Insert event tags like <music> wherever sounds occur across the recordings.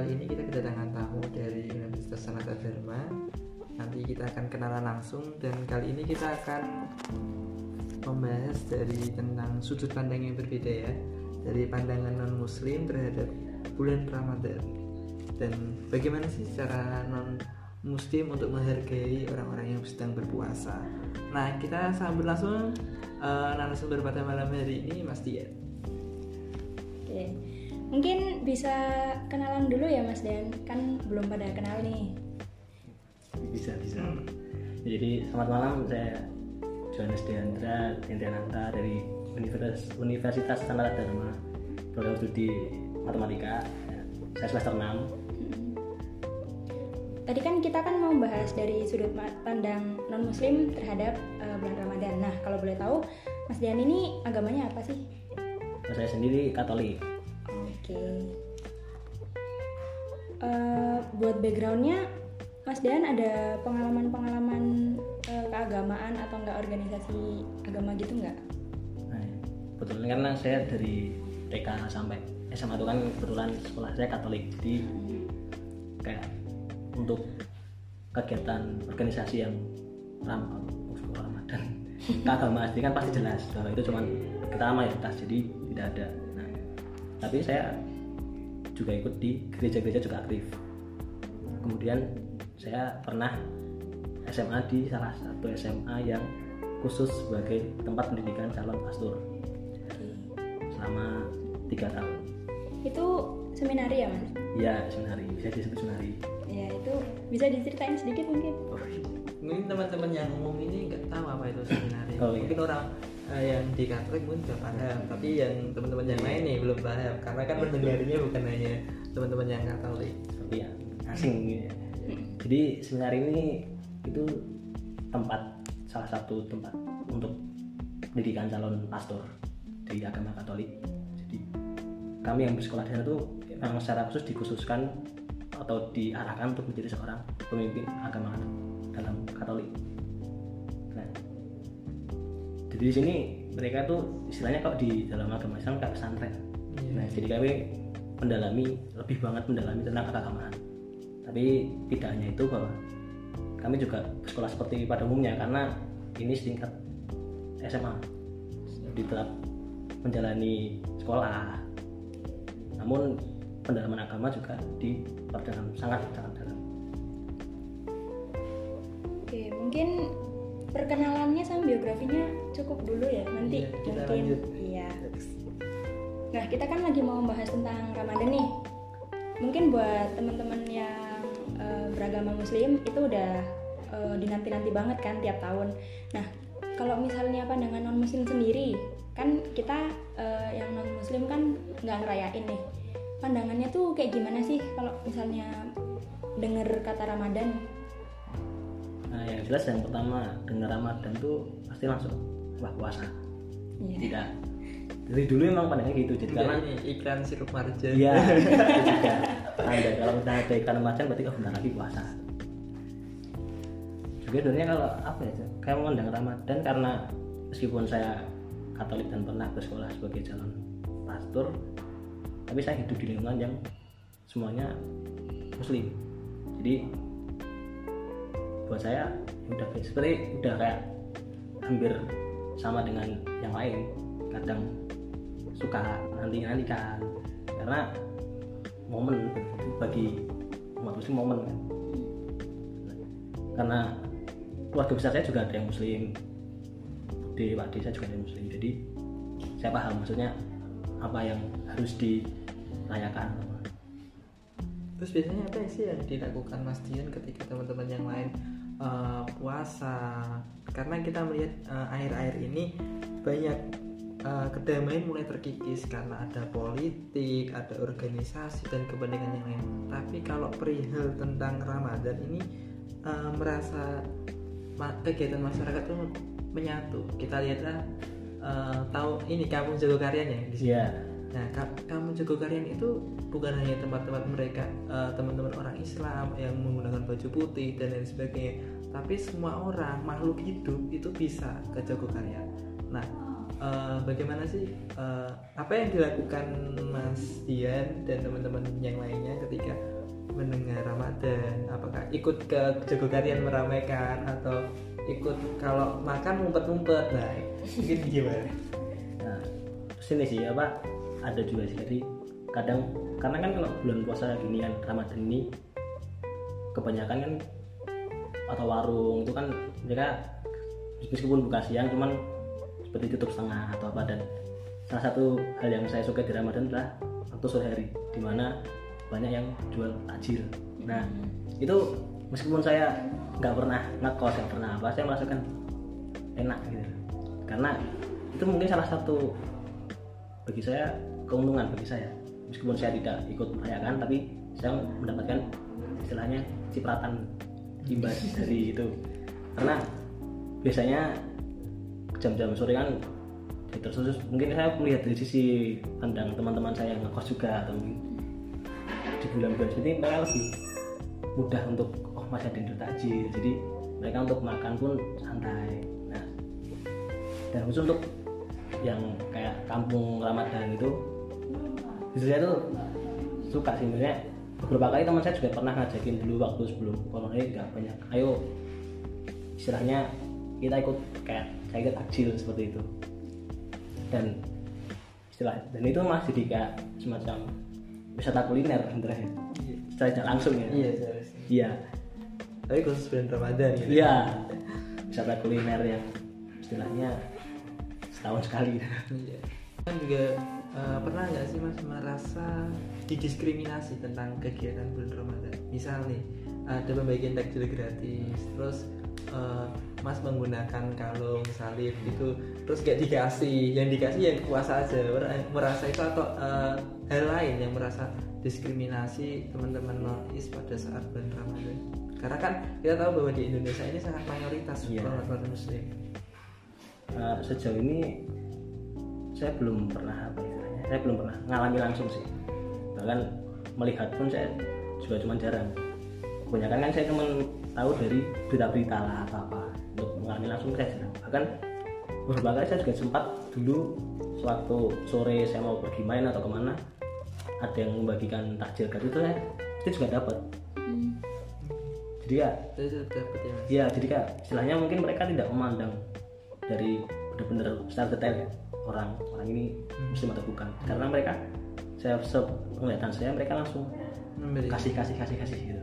kali ini kita kedatangan tamu dari Universitas Sanata Dharma. Nanti kita akan kenalan langsung dan kali ini kita akan membahas dari tentang sudut pandang yang berbeda ya dari pandangan non muslim terhadap bulan Ramadan dan bagaimana sih cara non muslim untuk menghargai orang-orang yang sedang berpuasa. Nah kita sambut langsung uh, narasumber pada malam hari ini Mas Dian. Oke, mungkin bisa kenalan dulu ya Mas Dan, kan belum pada kenal nih. Bisa bisa. Jadi selamat malam saya Johannes Deandra Dintiananta dari Universitas Universitas Sanata Dharma program studi matematika saya semester 6 Tadi kan kita kan mau bahas dari sudut pandang non muslim terhadap uh, bulan Ramadan. Nah, kalau boleh tahu Mas Dian ini agamanya apa sih? Saya sendiri Katolik. Oke. Okay. Uh, eh, buat backgroundnya Mas Dian ada pengalaman-pengalaman uh, keagamaan atau enggak organisasi agama gitu enggak? Nah, betul karena saya dari TK sampai SMA itu kan kebetulan sekolah saya Katolik jadi kayak untuk kegiatan organisasi yang ram Ramadan <laughs> keagamaan kan pasti jelas bahwa itu cuman kita mayoritas jadi tidak ada tapi saya juga ikut di gereja-gereja juga aktif. Kemudian saya pernah SMA di salah satu SMA yang khusus sebagai tempat pendidikan calon pastor. Selama tiga tahun. Itu seminari ya mas? Iya seminari. Bisa disebut seminari. Ya itu bisa diceritain sedikit mungkin. Oh, mungkin teman-teman yang umum ini nggak tahu apa itu seminari. Oh, iya. mungkin orang uh, yang di Katolik mungkin sudah paham tapi yang teman-teman yang lain nih belum paham karena kan mendengarnya bukan hanya teman-teman yang Katolik tapi ya asing gitu ya. jadi seminari ini itu tempat salah satu tempat untuk pendidikan calon pastor di agama Katolik jadi kami yang bersekolah di sana tuh memang secara khusus dikhususkan atau diarahkan untuk menjadi seorang pemimpin agama dalam jadi di sini mereka tuh istilahnya kok di dalam agama Islam kayak pesantren. Yeah. Nah, jadi kami mendalami lebih banget mendalami tentang keagamaan. Tapi tidak hanya itu bahwa kami juga bersekolah seperti pada umumnya karena ini setingkat SMA jadi tetap menjalani sekolah namun pendalaman agama juga diperdalam sangat sangat dalam. Oke, mungkin perkenalannya sama biografinya cukup dulu ya. Nanti iya, kita mungkin lanjut. iya. Nah, kita kan lagi mau membahas tentang Ramadan nih. Mungkin buat teman-teman yang uh, beragama muslim itu udah uh, dinanti-nanti banget kan tiap tahun. Nah, kalau misalnya pandangan non muslim sendiri, kan kita uh, yang non muslim kan nggak ngerayain nih pandangannya tuh kayak gimana sih kalau misalnya dengar kata Ramadan? Nah yang jelas yang pertama dengar Ramadan tuh pasti langsung wah puasa. Yeah. Tidak. Dari dulu emang pandangnya gitu jadi karena ini iklan sirup marjan. Iya. <laughs> juga. Anda kalau kita ada iklan marjan berarti oh bentar lagi puasa. Juga sebenarnya kalau apa ya kayak memandang Ramadan karena meskipun saya Katolik dan pernah bersekolah sebagai calon pastor tapi saya hidup di lingkungan yang semuanya muslim jadi buat saya ya udah seperti udah kayak hampir sama dengan yang lain. Kadang suka nanti nanti kan karena momen bagi umat muslim momen kan. Karena keluarga besar saya juga ada yang muslim di Pak Desa juga ada yang muslim. Jadi saya paham maksudnya apa yang harus di rayakan terus biasanya apa sih yang dilakukan Mas Dian ketika teman-teman yang lain uh, puasa karena kita melihat uh, akhir-akhir ini banyak uh, kedamaian mulai terkikis karena ada politik, ada organisasi dan kepentingan yang lain. Tapi kalau perihal tentang Ramadan ini uh, merasa kegiatan masyarakat itu menyatu. Kita lihatlah uh, tahu ini kampung Jago Karyanya di sini. Yeah Nah, kamu jago kalian itu bukan hanya tempat-tempat mereka uh, teman-teman orang Islam yang menggunakan baju putih dan lain sebagainya, tapi semua orang makhluk hidup itu bisa ke jago kalian. Nah, eh, bagaimana sih eh, apa yang dilakukan Mas Dian dan teman-teman yang lainnya ketika mendengar Ramadan? Apakah ikut ke Jogokarian meramaikan atau ikut kalau makan ngumpet-ngumpet? Nah, mungkin gimana? nah terus ini sih apa ada juga sih. Jadi kadang karena kan kalau bulan puasa gini kan Ramadan ini kebanyakan kan atau warung itu kan mereka meskipun buka siang cuman seperti tutup setengah atau apa dan salah satu hal yang saya suka di Ramadan adalah waktu sore hari di mana banyak yang jual takjil. Nah itu meskipun saya nggak pernah ngekos nggak pernah apa saya merasakan enak gitu. Karena itu mungkin salah satu bagi saya keuntungan bagi saya. Meskipun saya tidak ikut merayakan tapi saya mendapatkan istilahnya cipratan imbas <laughs> dari itu. Karena biasanya jam-jam sore kan terus mungkin saya melihat dari sisi pandang teman-teman saya yang ngekos juga atau mungkin di bulan-bulan seperti mereka lebih mudah untuk oh masih ada yang takjil jadi mereka untuk makan pun santai. Nah dan khusus untuk yang kayak kampung Ramadan itu justru saya tuh suka sih sebenarnya beberapa kali teman saya juga pernah ngajakin dulu waktu sebelum corona ini juga banyak. Ayo istilahnya kita ikut kayak saya ikut takjil seperti itu. Dan istilah dan itu masih jadi kayak semacam wisata kuliner sebenarnya. Secara tidak langsung ya. Iya, seharusnya. iya. Tapi khusus bulan Ramadan gitu. iya. Wisata kuliner yang istilahnya setahun sekali Iya. Kan juga eh, pernah nggak sih mas merasa didiskriminasi tentang kegiatan bulan Ramadan? Misal nih ada pembagian takjil gratis, terus eh, mas menggunakan kalung salib itu, terus gak dikasih, yang dikasih yang puasa aja, Mer- merasa itu atau eh, hal lain yang merasa diskriminasi teman-teman nonis pada saat bulan Ramadan. Karena kan kita tahu bahwa di Indonesia ini sangat mayoritas Iya. umat Muslim. Eh, sejauh ini saya belum pernah apa istilahnya saya belum pernah ngalami langsung sih. Bahkan melihat pun saya juga cuma jarang. Kebanyakan kan saya cuma tahu dari berita-berita lah apa apa untuk mengalami langsung saya jarang. Bahkan beberapa kali saya juga sempat dulu suatu sore saya mau pergi main atau ke mana ada yang membagikan takjil gratis itu saya itu juga dapat. Hmm. jadi ya dapat ya. Iya, jadi kayak istilahnya mungkin mereka tidak memandang dari benar-benar secara detail ya orang orang ini muslim atau bukan karena mereka saya penglihatan saya mereka langsung Memberi. kasih kasih kasih kasih gitu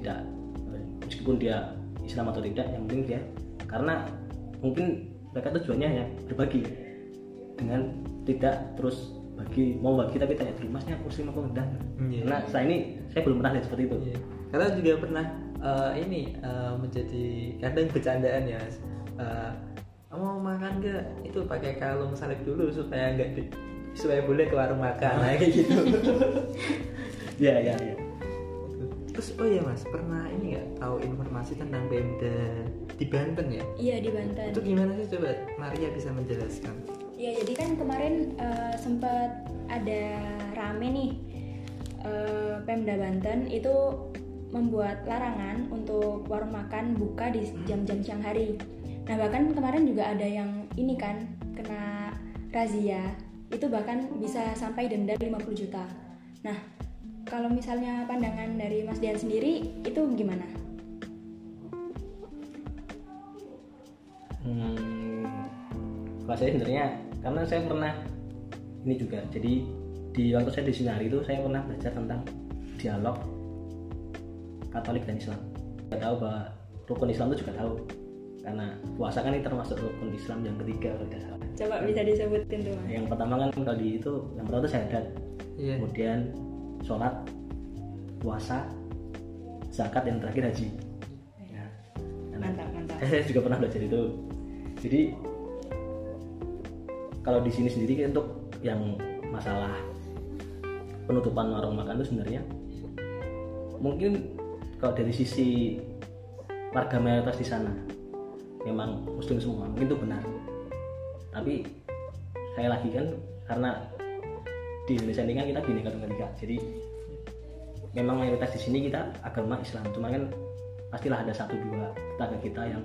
tidak meskipun dia Islam atau tidak yang penting dia karena mungkin mereka tujuannya ya berbagi dengan tidak terus bagi mau bagi tapi tanya dulu masnya muslim apa enggak Iya. karena saya ini saya belum pernah lihat seperti itu Iya. Karena juga pernah eh, ini eh, menjadi kadang bercandaan ya. Mas. Kamu mau makan gak? Itu pakai kalung salib dulu supaya nggak di- supaya boleh ke warung makan nah, kayak gitu. <laughs> iya iya iya Terus oh ya mas pernah ini nggak tahu informasi tentang Pemda di Banten ya? Iya di Banten. Itu gimana sih coba Maria bisa menjelaskan? Ya jadi kan kemarin eh, sempat ada rame nih eh, Pemda Banten itu membuat larangan untuk warung makan buka di jam-jam siang hari. Nah bahkan kemarin juga ada yang ini kan kena razia itu bahkan bisa sampai denda 50 juta. Nah kalau misalnya pandangan dari Mas Dian sendiri itu gimana? Hmm, kalau saya sebenarnya karena saya pernah ini juga jadi di waktu saya di Sinari itu saya pernah belajar tentang dialog Katolik dan Islam. Tahu bahwa rukun Islam itu juga tahu karena puasa kan ini termasuk rukun Islam yang ketiga kalau tidak salah. Coba bisa disebutin tuh Mas. Yang pertama kan kalau di itu yang pertama itu syahadat, Iya. kemudian sholat, puasa, zakat yang terakhir haji. Ya. Nah, Mantap mantap. <laughs> saya juga pernah belajar itu jadi kalau di sini sendiri untuk yang masalah penutupan warung makan itu sebenarnya mungkin kalau dari sisi warga mayoritas di sana memang muslim semua mungkin itu benar. Tapi saya lagi kan karena di Indonesia ini kan kita bineka tunggal ika. Jadi memang mayoritas di sini kita agama Islam. Cuma kan pastilah ada satu dua tetangga kita yang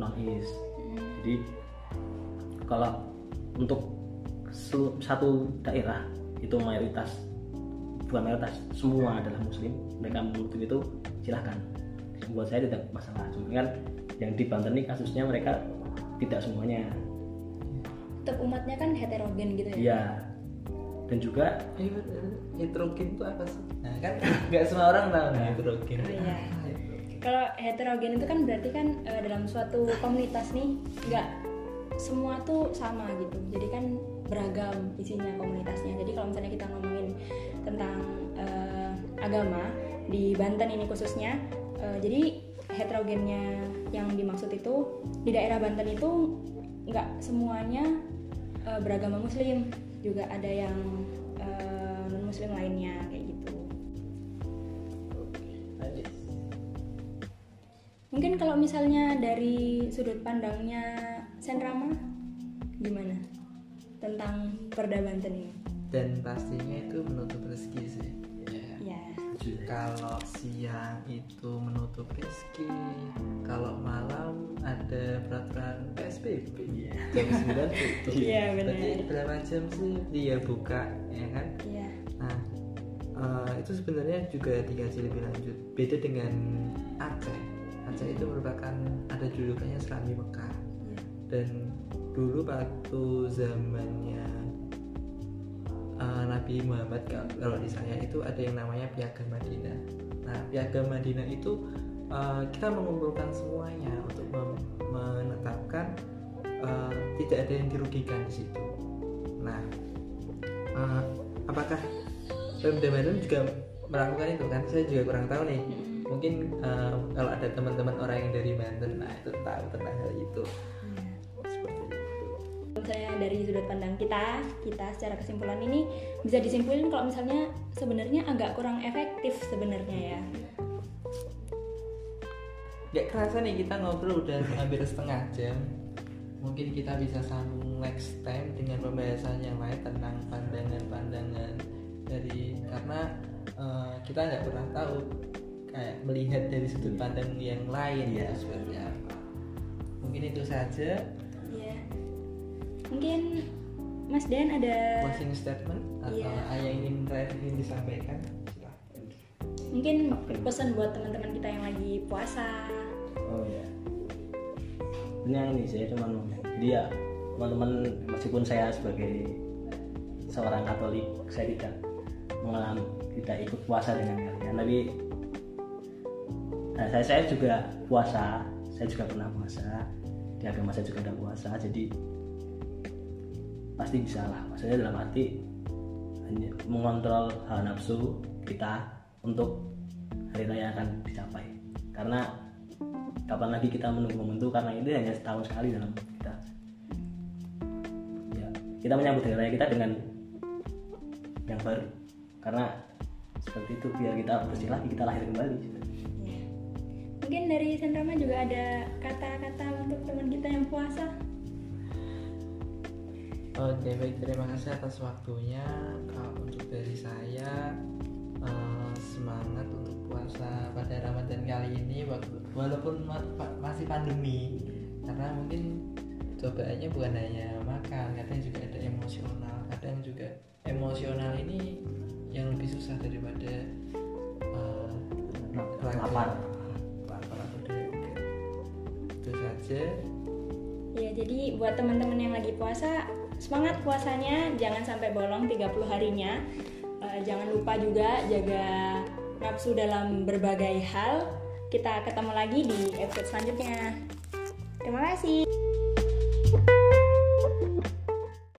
non is jadi kalau untuk satu daerah itu mayoritas bukan mayoritas semua adalah muslim. Mereka menutup itu silahkan. Buat saya tidak masalah. Cuma kan yang di Banten ini kasusnya mereka tidak semuanya tetap umatnya kan heterogen gitu ya iya dan juga heterogen itu apa sih? Nah kan nggak semua orang tahu nih heterogen. Oh, iya. Kalau heterogen itu kan berarti kan eh, dalam suatu komunitas nih nggak semua tuh sama gitu jadi kan beragam isinya komunitasnya jadi kalau misalnya kita ngomongin tentang eh, agama di Banten ini khususnya eh, jadi heterogennya yang dimaksud itu di daerah Banten itu nggak semuanya eh, beragama Muslim juga ada yang non Muslim lainnya kayak gitu. Mungkin kalau misalnya dari sudut pandangnya Senrama gimana tentang Perda Banten ini? Dan pastinya itu menutup rezeki sih. Ya. Ya, Kalau siang itu menutup rezeki, kalau Jam 9 tutup. Iya, benar. Berarti berapa jam sih dia buka, ya kan? iya, Nah, eh, itu sebenarnya juga dikaji lebih lanjut. Beda dengan Aceh. Aceh itu merupakan ada julukannya Serambi Mekah. iya. Dan dulu waktu zamannya eh, Nabi Muhammad kalau saya itu ada yang namanya Piagam Madinah. Nah, Piagam Madinah itu eh, kita mengumpulkan semuanya untuk menetapkan eh, tidak ada yang dirugikan di situ. Nah, eh, apakah Pemda Bandung juga melakukan itu kan? Saya juga kurang tahu nih. Mm-mm. Mungkin eh, kalau ada teman-teman orang yang dari Banten, nah itu tahu tentang hal itu. Iya. Seperti itu. Misalnya dari sudut pandang kita, kita secara kesimpulan ini bisa disimpulin kalau misalnya sebenarnya agak kurang efektif sebenarnya ya. Gak kerasa nih kita ngobrol udah hampir setengah jam. Mungkin kita bisa sambung next time dengan pembahasan yang lain tentang pandangan-pandangan dari karena eh, kita nggak pernah tahu kayak melihat dari sudut pandang yang lain Iya. itu seperti apa. Mungkin itu saja Iya. Mungkin Mas Dan ada closing statement atau ada yang ingin terakhir ingin disampaikan. Mungkin pesan buat teman-teman kita yang lagi puasa. oh ya yang ini saya cuma ya teman-teman meskipun saya sebagai seorang Katolik saya tidak mengalami tidak ikut puasa dengan kalian. Tapi nah, saya saya juga puasa saya juga pernah puasa di agama saya juga ada puasa jadi pasti bisa lah. Maksudnya dalam arti mengontrol hawa nafsu kita untuk hari raya akan dicapai. Karena kapan lagi kita menunggu momen itu karena ini hanya setahun sekali dalam kita ya kita menyambut hari raya kita dengan yang baru karena seperti itu biar kita bersih lagi kita lahir kembali Ya. Mungkin dari Senrama juga ada kata-kata untuk teman kita yang puasa. Oke baik terima kasih atas waktunya. Kalau untuk dari saya eh, semangat untuk puasa pada Ramadan kali ini walaupun ma- pa- masih pandemi karena mungkin cobaannya bukan hanya makan, kadang juga ada emosional, kadang juga emosional ini yang lebih susah daripada raga. lapar lapar atau. Itu saja. Ya, jadi buat teman-teman yang lagi puasa, semangat puasanya, jangan sampai bolong 30 harinya. Eh, jangan lupa juga jaga nafsu dalam berbagai hal. Kita ketemu lagi di episode selanjutnya. Terima kasih.